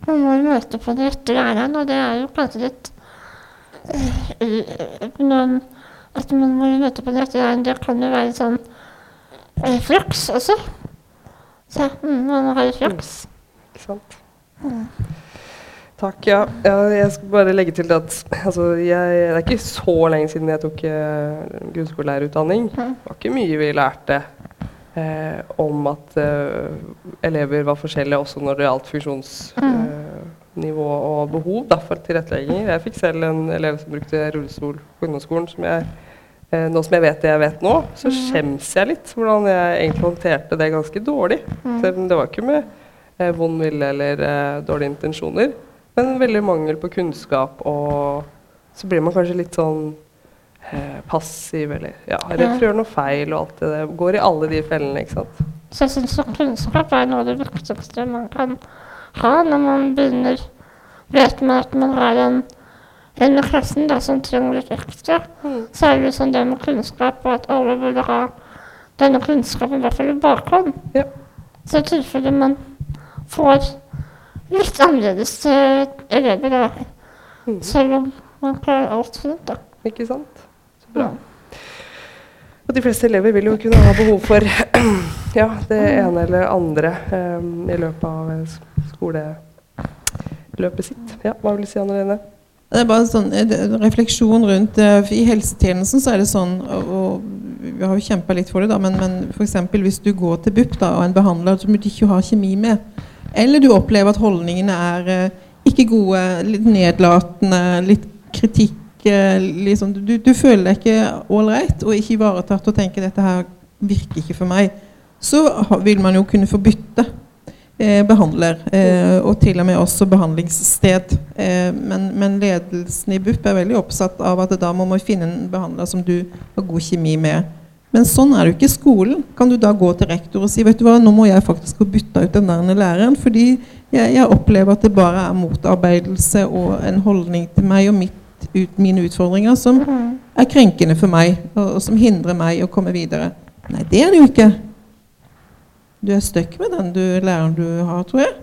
Speaker 3: Man må møte på den rette læreren, og det er jo kanskje litt eh, noen, At man må møte på den rette læreren, det kan jo være sånn eh, flaks også. Så mm, man må ha litt flaks.
Speaker 1: Mm. sant? Takk. Ja. jeg skal bare legge til at altså, jeg, det er ikke så lenge siden jeg tok uh, grunnskolelærerutdanning. Det var ikke mye vi lærte uh, om at uh, elever var forskjellige også når det gjaldt funksjonsnivå og behov da, for tilrettelegging. Jeg fikk selv en elev som brukte rullestol på ungdomsskolen. som jeg nå som jeg vet det jeg vet nå, så skjems jeg litt hvordan jeg egentlig håndterte det ganske dårlig. Selv om det var ikke med vond vilje eller dårlige intensjoner, men veldig mangel på kunnskap, og så blir man kanskje litt sånn eh, passiv eller ja, redd for å gjøre noe feil og alt det der. Går i alle de fellene, ikke sant.
Speaker 3: Så jeg syns kunnskap er noe av det viktigste man kan ha når man begynner Vet man at man har en en i klassen da, som trenger litt ekstra, så er det liksom det med kunnskap, og at alle burde ha denne kunnskapen, i hvert fall i bakhånd.
Speaker 1: Ja.
Speaker 3: Så i tilfelle man får litt annerledes eh, elever,
Speaker 1: Mm.
Speaker 3: selv om man klarer alt fint, da.
Speaker 1: Ikke sant? Så bra. Og de fleste elever vil jo kunne ha behov for ja, det ene eller andre um, i løpet av eh, skoleløpet sitt. Ja, hva vil du si, Anne Lene?
Speaker 4: Det er bare sånn en refleksjon rundt eh, I helsetjenesten så er det sånn, og, og vi har jo kjempa litt for det, da, men, men f.eks. hvis du går til BUP da, og en behandler som du ikke har kjemi med, eller du opplever at holdningene er eh, ikke gode, litt nedlatende, litt kritikk liksom, du, du føler deg ikke ålreit og ikke ivaretatt og tenker dette her virker ikke for meg, så vil man jo kunne få bytte eh, behandler, eh, og til og med også behandlingssted. Eh, men, men ledelsen i BUP er veldig oppsatt av at da må man finne en behandler som du har god kjemi med. Men sånn er det jo ikke i skolen. Kan du da gå til rektor og si vet du hva, nå må jeg faktisk få bytta ut den der læreren, fordi jeg, jeg opplever at det bare er motarbeidelse og en holdning til meg og mitt, ut, mine utfordringer som er krenkende for meg, og, og som hindrer meg å komme videre. Nei, det er det jo ikke. Du er stuck med den du, læreren du har, tror jeg.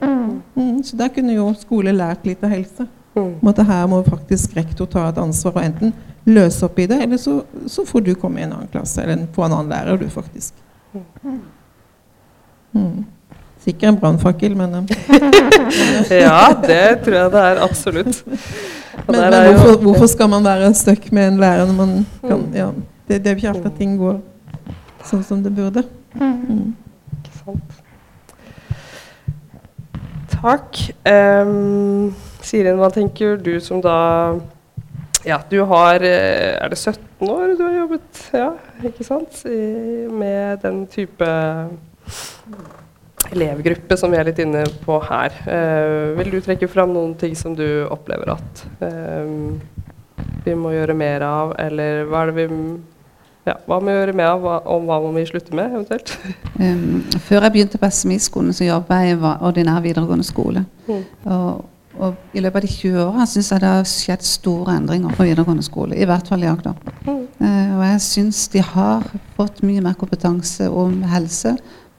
Speaker 4: Mm, så der kunne jo skole lært litt av helse.
Speaker 1: Mm.
Speaker 4: At her må faktisk rektor ta et ansvar og enten løse opp i det, eller så, så får du komme i en annen klasse, eller få en annen lærer, du, faktisk. Mm. Sikkert en brannfakkel, men, eh,
Speaker 1: Ja, det tror jeg det er absolutt. Og
Speaker 4: men, men
Speaker 1: er
Speaker 4: hvorfor, hvorfor skal man være stuck med en lærer når man kan ja, det, det er jo ikke alltid at ting går sånn som det burde. Mm.
Speaker 1: Ikke sant. Takk. Em, Sirin, hva tenker du som da Ja, du har eh, Er det 17 år du har jobbet ja, ikke sant? I, med den type elevgruppe som vi er litt inne på her. Eh, vil du trekke fram noen ting som du opplever at em, vi må gjøre mer av, eller hva er det vi ja, hva må vi gjøre mer av, hva, og hva må vi slutte med, eventuelt?
Speaker 5: Um, før jeg begynte på SMI-skolen, så jobba jeg i ordinær videregående skole.
Speaker 1: Mm.
Speaker 5: Og, og i løpet av de 20 åra syns jeg det har skjedd store endringer på videregående skole. I hvert fall i Agder.
Speaker 1: Mm.
Speaker 5: Eh, og jeg syns de har fått mye mer kompetanse om helse,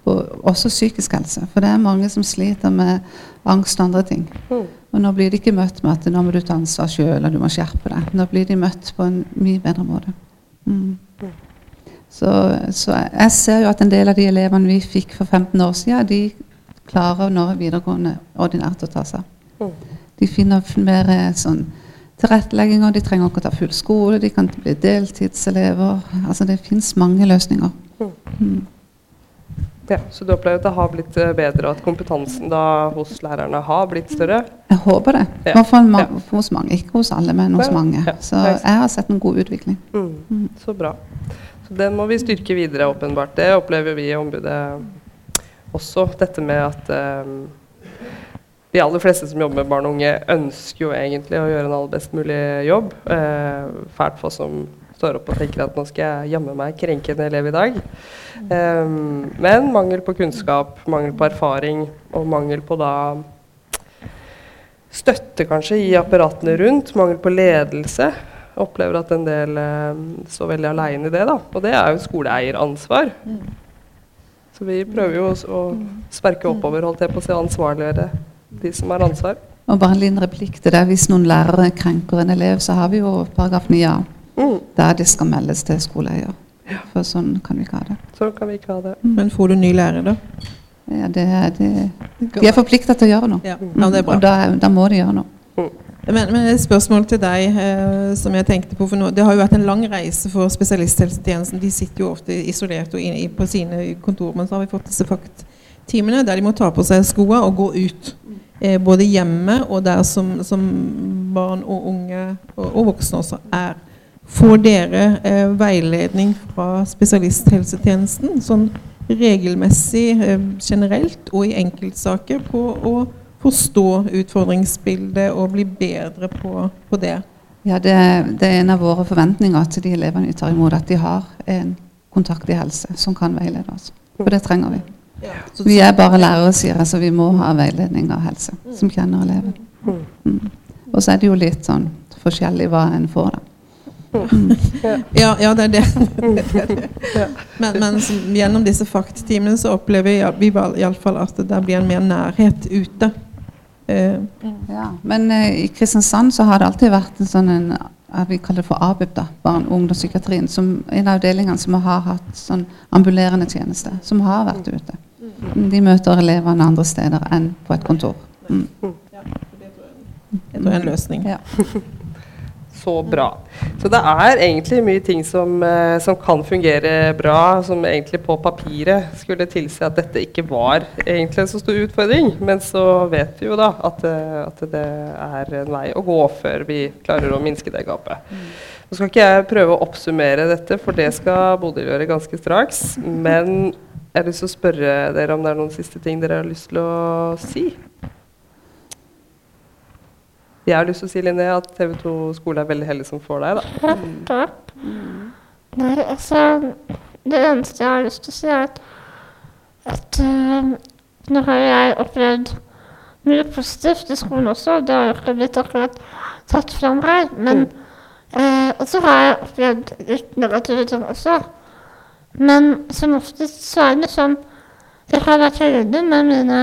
Speaker 5: og også psykisk helse. For det er mange som sliter med angst og andre ting.
Speaker 1: Mm.
Speaker 5: Og nå blir de ikke møtt med at nå må du ta ansvar sjøl, og du må skjerpe deg. Nå blir de møtt på en mye bedre måte. Mm. Så, så jeg ser jo at en del av de elevene vi fikk for 15 år siden, de klarer nå videregående ordinært å ta seg.
Speaker 1: Mm.
Speaker 5: De finner mer eh, sånn tilrettelegginger, de trenger ikke å ta full skole, de kan bli deltidselever. Altså det fins mange løsninger. Mm.
Speaker 1: Ja, så du opplever at det har blitt eh, bedre, og at kompetansen da hos lærerne har blitt større?
Speaker 5: Jeg håper det. I hvert fall hos mange. Ikke hos alle, men hos
Speaker 1: Ja.
Speaker 5: mange. Så jeg har sett en god utvikling.
Speaker 1: Mm. Så bra. Så den må vi styrke videre, åpenbart. Det opplever vi i ombudet også. Dette med at eh, de aller fleste som jobber med barn og unge, ønsker jo egentlig å gjøre en aller best mulig jobb. Eh, fælt oss som står opp og tenker at nå skal jeg jammen meg krenke en elev i dag. Eh, men mangel på kunnskap, mangel på erfaring og mangel på da støtte kanskje i apparatene rundt, mangel på ledelse, Opplever at en del eh, står veldig aleine i det. da. Og det er jo skoleeieransvar. Så vi prøver jo å sperke oppover, holdt jeg på å si, ansvarliggjøre de som har ansvar.
Speaker 5: Og bare en liten replikk til det. Hvis noen lærere krenker en elev, så har vi jo paragraf 9a.
Speaker 1: Mm.
Speaker 5: Der det skal meldes til skoleeier. For sånn kan vi ikke ha det.
Speaker 1: Sånn kan vi ikke ha det.
Speaker 4: Men får du ny lærer, da?
Speaker 5: Ja, det, det de er forplikta til å gjøre noe.
Speaker 4: Ja, ja det er bra.
Speaker 5: Og da, da må de gjøre noe.
Speaker 4: Men, men et spørsmål til deg eh, som jeg tenkte på. for nå, Det har jo vært en lang reise for spesialisthelsetjenesten. De sitter jo ofte isolert og inne på sine kontor. Men så har vi fått disse FACT-timene der de må ta på seg skoene og gå ut. Eh, både hjemme og der som, som barn og unge og, og voksne også er. Får dere eh, veiledning fra spesialisthelsetjenesten sånn regelmessig, eh, generelt og i enkeltsaker på å forstå utfordringsbildet og bli bedre på, på det?
Speaker 5: Ja, det, det er en av våre forventninger til de elevene vi tar imot, at de har en kontakt i helse som kan veilede oss. For det trenger vi. Vi er bare lærere, sier jeg, så vi må ha veiledning av helse som kjenner eleven. Mm. Og så er det jo litt sånn forskjellig hva en får, da.
Speaker 4: ja, ja, det er det. det, er det. Men, men som, gjennom disse fakttimene så opplever vi iallfall at det blir en mer nærhet ute. Eh,
Speaker 5: Ja, men eh, i Kristiansand så har det alltid vært en sånn en, vi kaller det for ABUP, da, barn- og ungdomspsykiatrien, som en av avdelingene som har hatt sånn ambulerende tjeneste, som har vært ute. De møter elevene andre steder enn på et kontor. Mm.
Speaker 4: jeg tror det er en løsning.
Speaker 5: Ja.
Speaker 1: Så bra. Så det er egentlig mye ting som, eh, som kan fungere bra, som egentlig på papiret skulle tilsi at dette ikke var egentlig en så stor utfordring. Men så vet vi jo da at, eh, at det er en vei å gå før vi klarer å minske det gapet. Nå skal ikke jeg prøve å oppsummere dette, for det skal Bodil gjøre ganske straks. Men jeg har lyst til å spørre dere om det er noen siste ting dere har lyst til å si. Jeg har lyst til å si Linné, at TV 2 skole er veldig heldig som får deg. da.
Speaker 3: Ja, takk. Nei, altså Det eneste jeg har lyst til å si, er at, at uh, nå har jeg opplevd mye positivt i skolen også. Det har jo ikke blitt akkurat tatt fram her. Men eh, Og så har jeg opplevd litt negative ting også. Men som oftest så er det sånn Jeg har vært heldig med mine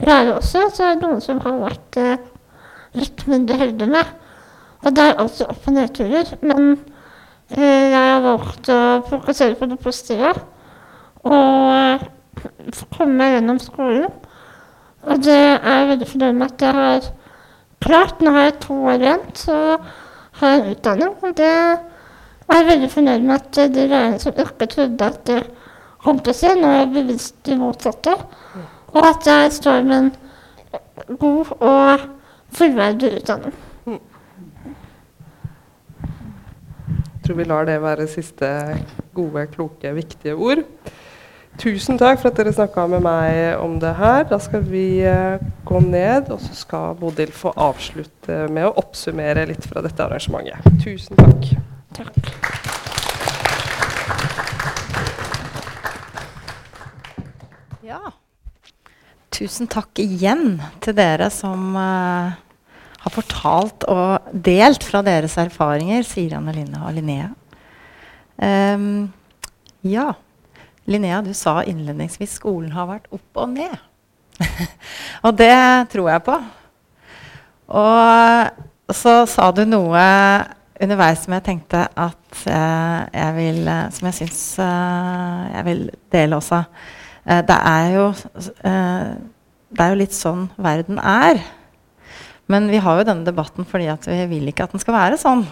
Speaker 3: lærere også, så er det noen som har vært eh, litt mindre heldig med. Og det er alltid opp- og nedturer. Men eh, jeg har valgt å fokusere på det positive. Og komme meg gjennom skolen. Og det er jeg veldig fornøyd med at jeg har klart. Nå har jeg to år igjen, så har jeg en utdanning. Og det er jeg veldig fornøyd med at de lærerne som ikke trodde at det kom til å skje, nå er jeg bevist det motsatte. Og at jeg står med en god og fullverdig utdanning.
Speaker 1: Jeg tror vi lar det være siste gode, kloke, viktige ord. Tusen takk for at dere snakka med meg om det her. Da skal vi eh, gå ned, og så skal Bodil få avslutte med å oppsummere litt fra dette arrangementet. Tusen takk.
Speaker 3: Takk.
Speaker 2: Ja. Tusen takk igjen til dere som uh, har fortalt og delt fra deres erfaringer, Siri Anne Linne og Linnea. Um, ja, Linnea, du sa innledningsvis skolen har vært opp og ned. og det tror jeg på. Og så sa du noe underveis som jeg tenkte at uh, jeg vil eh, Som jeg syns uh, jeg vil dele også. Det er jo eh, Det er jo litt sånn verden er. Men vi har jo denne debatten fordi vi vil ikke at den skal være sånn.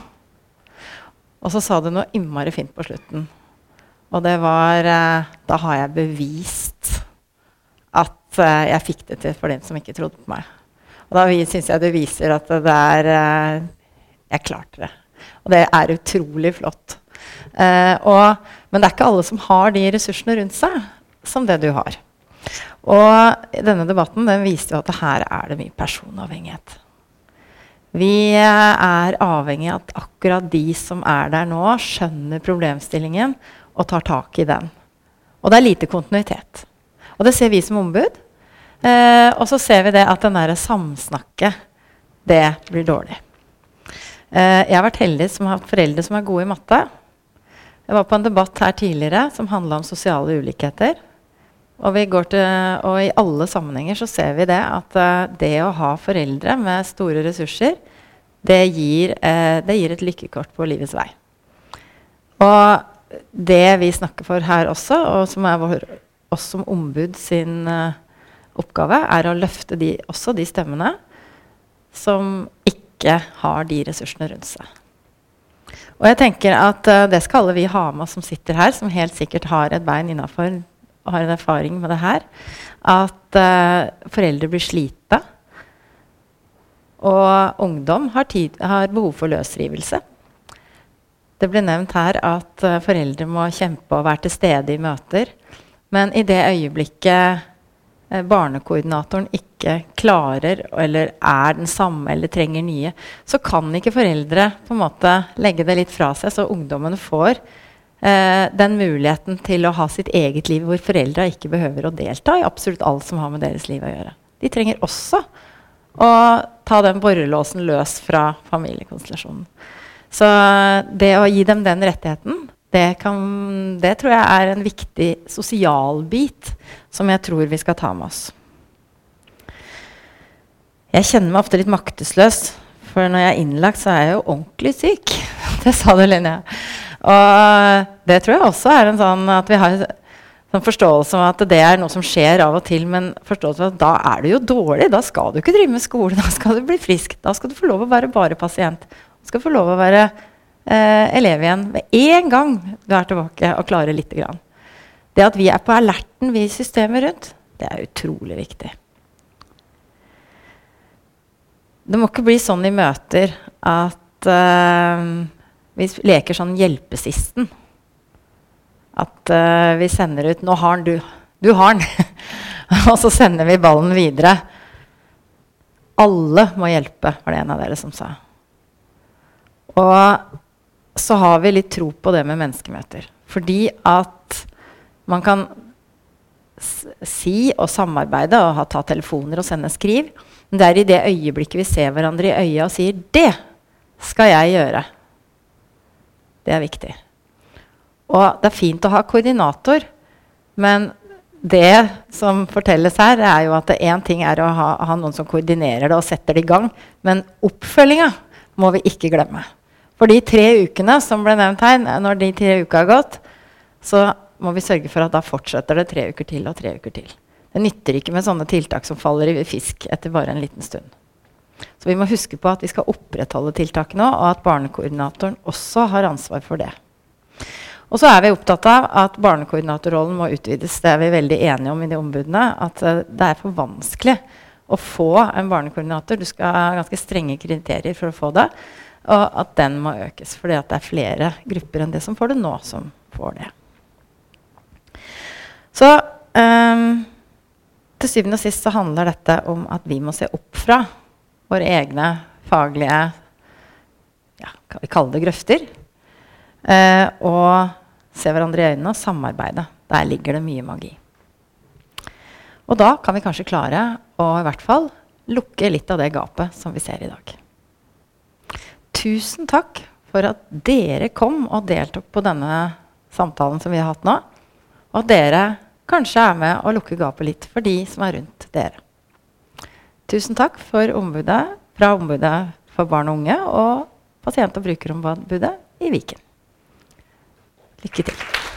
Speaker 2: Og så sa du noe innmari fint på slutten. Og det var eh, Da har jeg bevist at eh, jeg fikk det til for den som ikke trodde på meg. Og da syns jeg det viser at det er eh, Jeg klarte det. Og det er utrolig flott. Eh, og, men det er ikke alle som har de ressursene rundt seg som det du har. Og denne debatten den viste jo at her er det mye personavhengighet. Vi er avhengig av at akkurat de som er der nå, skjønner problemstillingen og tar tak i den. Og det er lite kontinuitet. Og det ser vi som ombud. Eh, og så ser vi det at den derre samsnakket, det blir dårlig. Eh, jeg har vært heldig som har hatt foreldre som er gode i matte. Jeg var på en debatt her tidligere som handla om sosiale ulikheter. Og, til, og, i alle sammenhenger så ser vi det at uh, det å ha foreldre med store ressurser, det gir, uh, det gir et lykkekort på livets vei. Og det vi snakker for her også, og som er vår, oss som ombud sin uh, oppgave, er å løfte de, også de stemmene som ikke har de ressursene rundt seg. Og jeg tenker at det skal alle vi ha med oss som sitter her, som helt sikkert har et bein innafor og har en erfaring med det her, at uh, foreldre blir slita. Og ungdom har, tid, har, behov for løsrivelse. Det ble nevnt her at uh, foreldre må kjempe og være til stede i møter. Men i det øyeblikket uh, barnekoordinatoren ikke klarer eller er den samme eller trenger nye, så kan ikke foreldre på en måte legge det litt fra seg, så ungdommene får den muligheten til å ha sitt eget liv hvor foreldra ikke behøver å delta i absolutt alt som har med deres liv å gjøre. De trenger også å ta den borrelåsen løs fra familiekonstellasjonen. Så det å gi dem den rettigheten, det, kan, det tror jeg er en viktig sosial bit som jeg tror vi skal ta med oss. Jeg kjenner meg ofte litt maktesløs, for når jeg er innlagt, så er jeg jo ordentlig syk. Det sa du, Linnea. Og det tror jeg også er en sånn at vi har sånn forståelse av at det er noe som skjer av og til, men forståelse av at da er du jo dårlig. Da skal du ikke drive med skole, da skal du bli frisk. Da skal du få lov å være bare pasient. Du skal få lov å være eh, elev igjen med en gang du er tilbake og klarer lite grann. Det at vi er på alerten, vi systemet rundt, det er utrolig viktig. Det må ikke bli sånn i møter at uh, vi leker sånn hjelpesisten. At uh, vi sender ut 'Nå har han, du. Du har han.' og så sender vi ballen videre. Alle må hjelpe, var det en av dere som sa. Og så har vi litt tro på det med menneskemøter. Fordi at man kan si og samarbeide og ha, ta telefoner og sende skriv. Men det er i det øyeblikket vi ser hverandre i øya og sier 'Det skal jeg gjøre'. Det er viktig. Og det er fint å ha koordinator, men det som fortelles her, er jo at én ting er å ha, ha, noen som koordinerer det og setter det i gang, men oppfølginga må vi ikke glemme. For de tre ukene som ble nevnt her, når de tre ukene har gått, så må vi sørge for at da fortsetter det tre uker til og tre uker til. Det nytter ikke med sånne tiltak som faller i fisk etter bare en liten stund. Så vi må huske på at vi skal opprettholde tiltakene og at barnekoordinatoren også har ansvar for det. Og så er vi opptatt av at barnekoordinatorrollen må utvides. Det er vi veldig enige om i de ombudene. At uh, det er for vanskelig å få en barnekoordinator. Du skal ha ganske strenge kriterier for å få det. Og at den må økes. Fordi det er flere grupper enn det som får det nå, som får det. Så um, til syvende og sist så handler dette om at vi må se opp fra våre egne faglige ja, kan vi kalle det grøfter. Eh, og se hverandre i øynene og samarbeide. Der ligger det mye magi. Og da kan vi kanskje klare å i hvert fall lukke litt av det gapet som vi ser i dag. Tusen takk for at dere kom og deltok på denne samtalen som vi har hatt nå. Og at dere kanskje er med å lukke gapet litt for de som er rundt dere. Tusen takk for ombudet fra Ombudet for barn og unge og pasient- og brukerombudet i Viken. Lykke til.